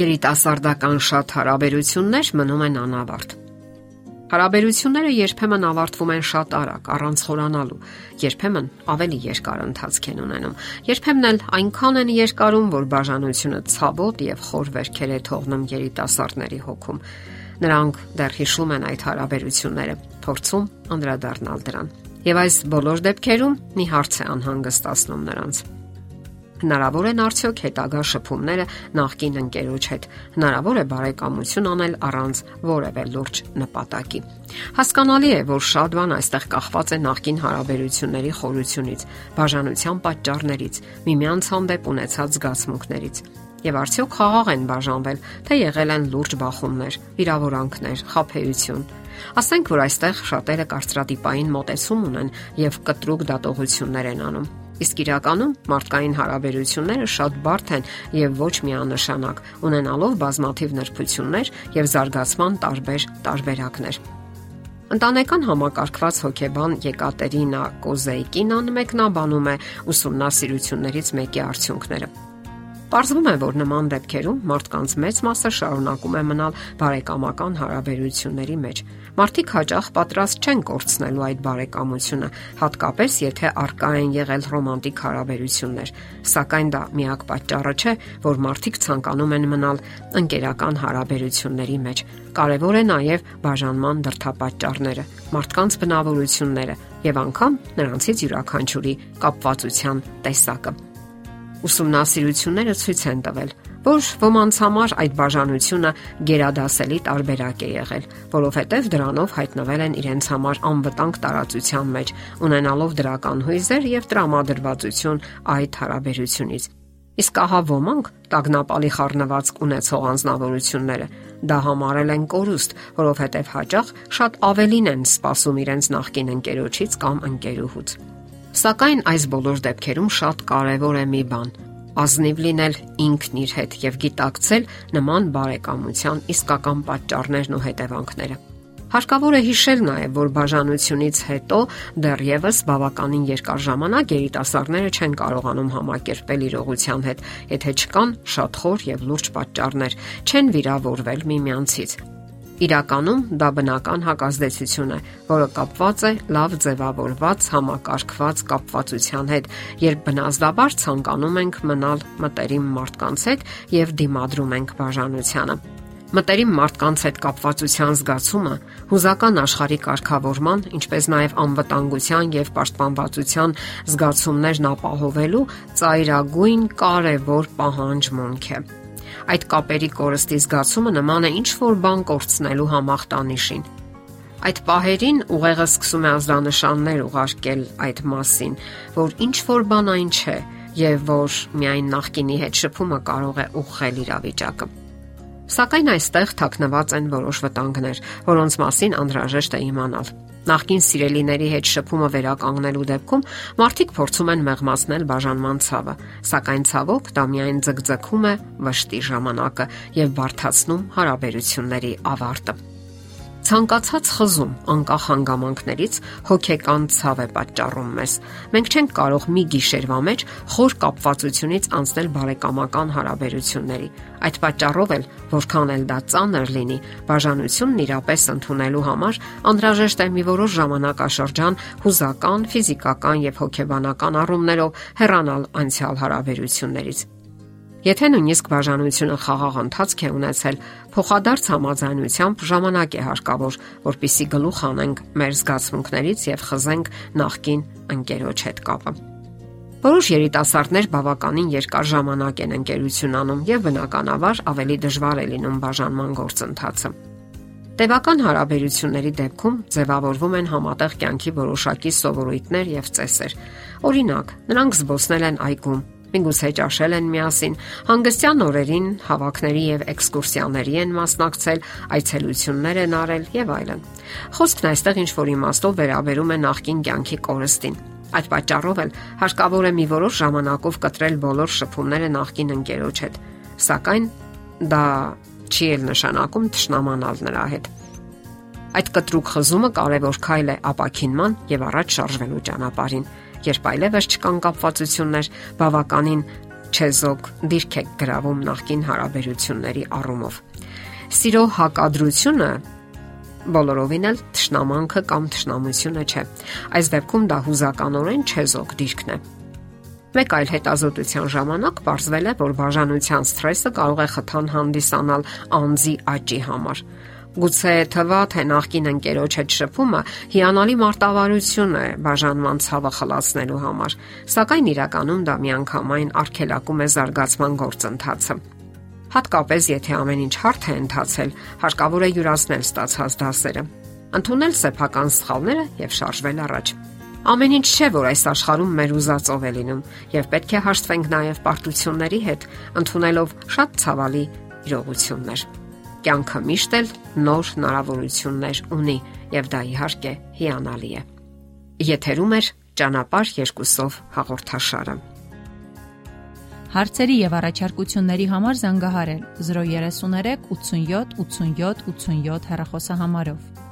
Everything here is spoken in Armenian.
երիտասարդական շատ հարաբերություններ մնում են անավարտ։ Հարաբերությունները երբեմն ավարտվում են շատ արագ, առանց խորանալու, երբեմն ավելի երկար ընթացք են ունենում։ Երբեմն էլ այնքան են երկարում, որ բաժանությունը ցավոտ եւ խոր վերքեր է թողնում երիտասարդների հոգում։ Նրանք դեռ հիշում են այդ հարաբերությունները, փորձում անդրադառնալ դրան։ Եվ այս բոլոր դեպքերում մի հարց է անհանգստացնում նրանց Հնարավոր են արդյոք հետագա շփումները նախկին ընկերոջ հետ։ Հնարավոր է բարեկամություն անել առանց որևէ լուրջ նպատակի։ Հասկանալի է, որ շատ բան այստեղ կախված է նախկին հարաբերությունների խորությունից, բաժանության պատճառներից, միմյանց հանդեպ ունեցած զգացմունքներից։ Եվ արդյոք խաղաղ են բաժանվել, թե եղել են լուրջ բախումներ, վիրավորանքներ, խափեություն։ Ասենք որ այստեղ շատերը կարծրատիպային մոտեցում ունեն եւ կտրուկ դատողություններ են անում Իսկ իրականում մարդկային հարաբերությունները շատ բարդ են եւ ոչ միանշանակ, ունենալով բազմաթիվ նրբություններ եւ զարգացման տարբեր տարբերակներ։ Ընտանեկան համակարգված հոգեբան Եկատերինա Կոզեյկինան մեկնաբանում է ուսումնասիրություններից մեկի արդյունքները։ Պարզվում է, որ նման դեպքերում մարդկանց մեծ մասը շարունակում է մնալ բարեկամական հարաբերությունների մեջ, Մարդիկ հաճախ պատրաստ չեն կորցնելու այդ բարեկամությունը, հատկապես եթե արկա են եղել ռոմանտիկ հարաբերություններ, սակայն դա միակ պատճառը չէ, որ մարդիկ ցանկանում են մնալ ընկերական հարաբերությունների մեջ։ Կարևոր է նաև բաժանման դրթապաճառները, մարդկանց բնավորությունները եւ անգամ նրանցից յուրաքանչյուրի կապվածության տեսակը ուսումնասիրությունները ցույց են տվել, որ ոմանց համար այդ բաժանությունը գերադասելի տարբերակ է եղել, որովհետև դրանով հայտնվել են իրենց համար անվտանգ տարածության մեջ, ունենալով դրական հույզեր եւ տրամադրվածություն այդ հարաբերությունից։ Իսկ ահա ոմանք տագնապալի խառնվածք ունեցող անznավորությունները դա համարել են կորուստ, որովհետև հաճախ շատ ավելին են սпасում իրենց նախկին ընկերոջից կամ ընկերուհուց։ Սակայն այս բոլոր դեպքերում շատ կարևոր է մի բան՝ ազնիվ լինել ինքն իր հետ եւ գիտակցել նման բարեկամության իսկական պատճառներն ու հետևանքները։ Հարկավոր է հիշել նաև, որ բաժանությունից հետո դեռևս բավականին երկար ժամանակ երիտասարդները չեն կարողանում համակերպել իրողության հետ, եթե չկան շատ խոր եւ լուրջ պատճառներ, չեն վիրավորվել միմյանցից։ Իրականում դա բնական հակազդեցություն է, որը կապված է լավ ձևավորված համակարգված կապվածության հետ, երբ բնազդաբար ցանկանում ենք մնալ մտերիմ մարդկանց հետ եւ դիմադրում ենք բաժանությանը։ Մտերիմ մարդկանց հետ կապվածության զգացումը հուզական աշխարհի կարգավորման, ինչպես նաև անվտանգության եւ պաշտպանվածության զգացումներն ապահովելու ծայրագույն կարևոր պահանջմունք է։ Այդ կապերի կորստի զգացումը նման է ինչ որ բան կորցնելու համախտանիշին։ Այդ պահերին ուղեղը սկսում է ազդանշաններ ուղարկել այդ մասին, որ ինչ որ բան այն չէ եւ որ միայն նախկինի հետ շփումը կարող է ուղղել իրավիճակը։ Սակայն այստեղ թաքնված են որոշ վտանգներ, որոնց մասին անհրաժեշտ է իմանալ։ Նախկին սիրելիների հետ շփումը վերականգնելու դեպքում մարդիկ փորձում են մեղմացնել բաժանման ցավը, սակայն ցավոք դա միայն ձգձգում է վշտի ժամանակը եւ բարթացնում հարաբերությունների ավարտը։ Ցանկացած խզում անկախ հանգամանքներից հոգեկան ցավ է պատճառում մեզ։ Մենք չենք կարող մի գիշերվա մեջ խոր կապվածությունից անցնել բարեկամական հարաբերությունների։ Այդ պատճառով էլ, որքան էլ դա ծանր լինի, բաժանությունն իրապես ընդունելու համար անհրաժեշտ է մի որոշ ժամանակաշրջան հուզական, ֆիզիկական եւ հոգեբանական առումներով հեռանալ անցյալ հարաբերություններից։ Եթե նույնիսկ բաժանությունը խաղաղ ընթացք է ունեցել, փոխադարձ համաձայնությամբ ժամանակ է հարկավոր, որpիսի գլուխ անենք մեր զգացմունքներից եւ խզենք նախքին ընկերոջ հետ կապը։ Որոշ երիտասարդներ բավականին երկար ժամանակ են ընկերություն անում եւ բնականաբար ավելի դժվար է լինում բաժանման գործընթացը։ Տևական հարաբերությունների դեպքում ձևավորվում են համատեղ կյանքի որոշակի սովորույթներ եւ ծեսեր։ Օրինակ, նրանք զբոսնել են այգում, միգուցե ճաշել են միասին, հանգստյան օրերին հավաքների եւ էքսկուրսիաների են մասնակցել, այցելություններ են արել եւ այլն։ Խոսքն այստեղ ինչ որ իմաստով վերաբերում է նախկին կյանքի կորստին։ Այդ պատճառով էլ հարկավոր է մի որոշ ժամանակով կտրել բոլոր շփումները նախկին ընկերոջ հետ։ Սակայն դա չի էլ նշանակում ճշնամանալ նրա հետ։ Այդ կտրուկ խզումը կարևոր քայլ է ապակինման եւ առաջ շարժվելու ճանապարհին երբ այլևս չկան կապվածություններ, բավականին չեզոք դիրք եք գրավում նախկին հարաբերությունների առումով։ Սիրո հակադրությունը բոլորովին էլ ճշնամանքը կամ ճշնամությունը չէ։ Այս դեպքում դա հուզականորեն չեզոք դիրքն է։ Մեկ այլ հետազոտության ժամանակ ողջվել է, որ բաժանության սթրեսը կարող է խթան հանդիսանալ անձի աճի համար։ Գուցե թվա թե նախկին ընկերոջ հետ շփումը հիանալի մարտավարություն է բաժանման ցավը խլացնելու համար, սակայն իրականում դա միանգամայն արգելակում է զարգացման գործընթացը։ Հատկապես եթե ամեն ինչ հարթ է ընթացել, հարկավոր է յուրացնել ստացած դասերը, ընդունել սեփական սխալները եւ շարժվել առաջ։ Ամեն ինչ չէ, որ այս աշխարհում մեր ուզածով է լինում, եւ պետք է հաշտվենք նաեւ պարտությունների հետ, ընդունելով շատ ցավալի իրողություններ կյանքը միշտ էլ նոր հնարավորություններ ունի եւ դա իհարկե հիանալի է։ Եթերում է ճանապարհ երկուսով հաղորդաշարը։ Հարցերի եւ առաջարկությունների համար զանգահարել 033 87 87 87 հեռախոսահամարով։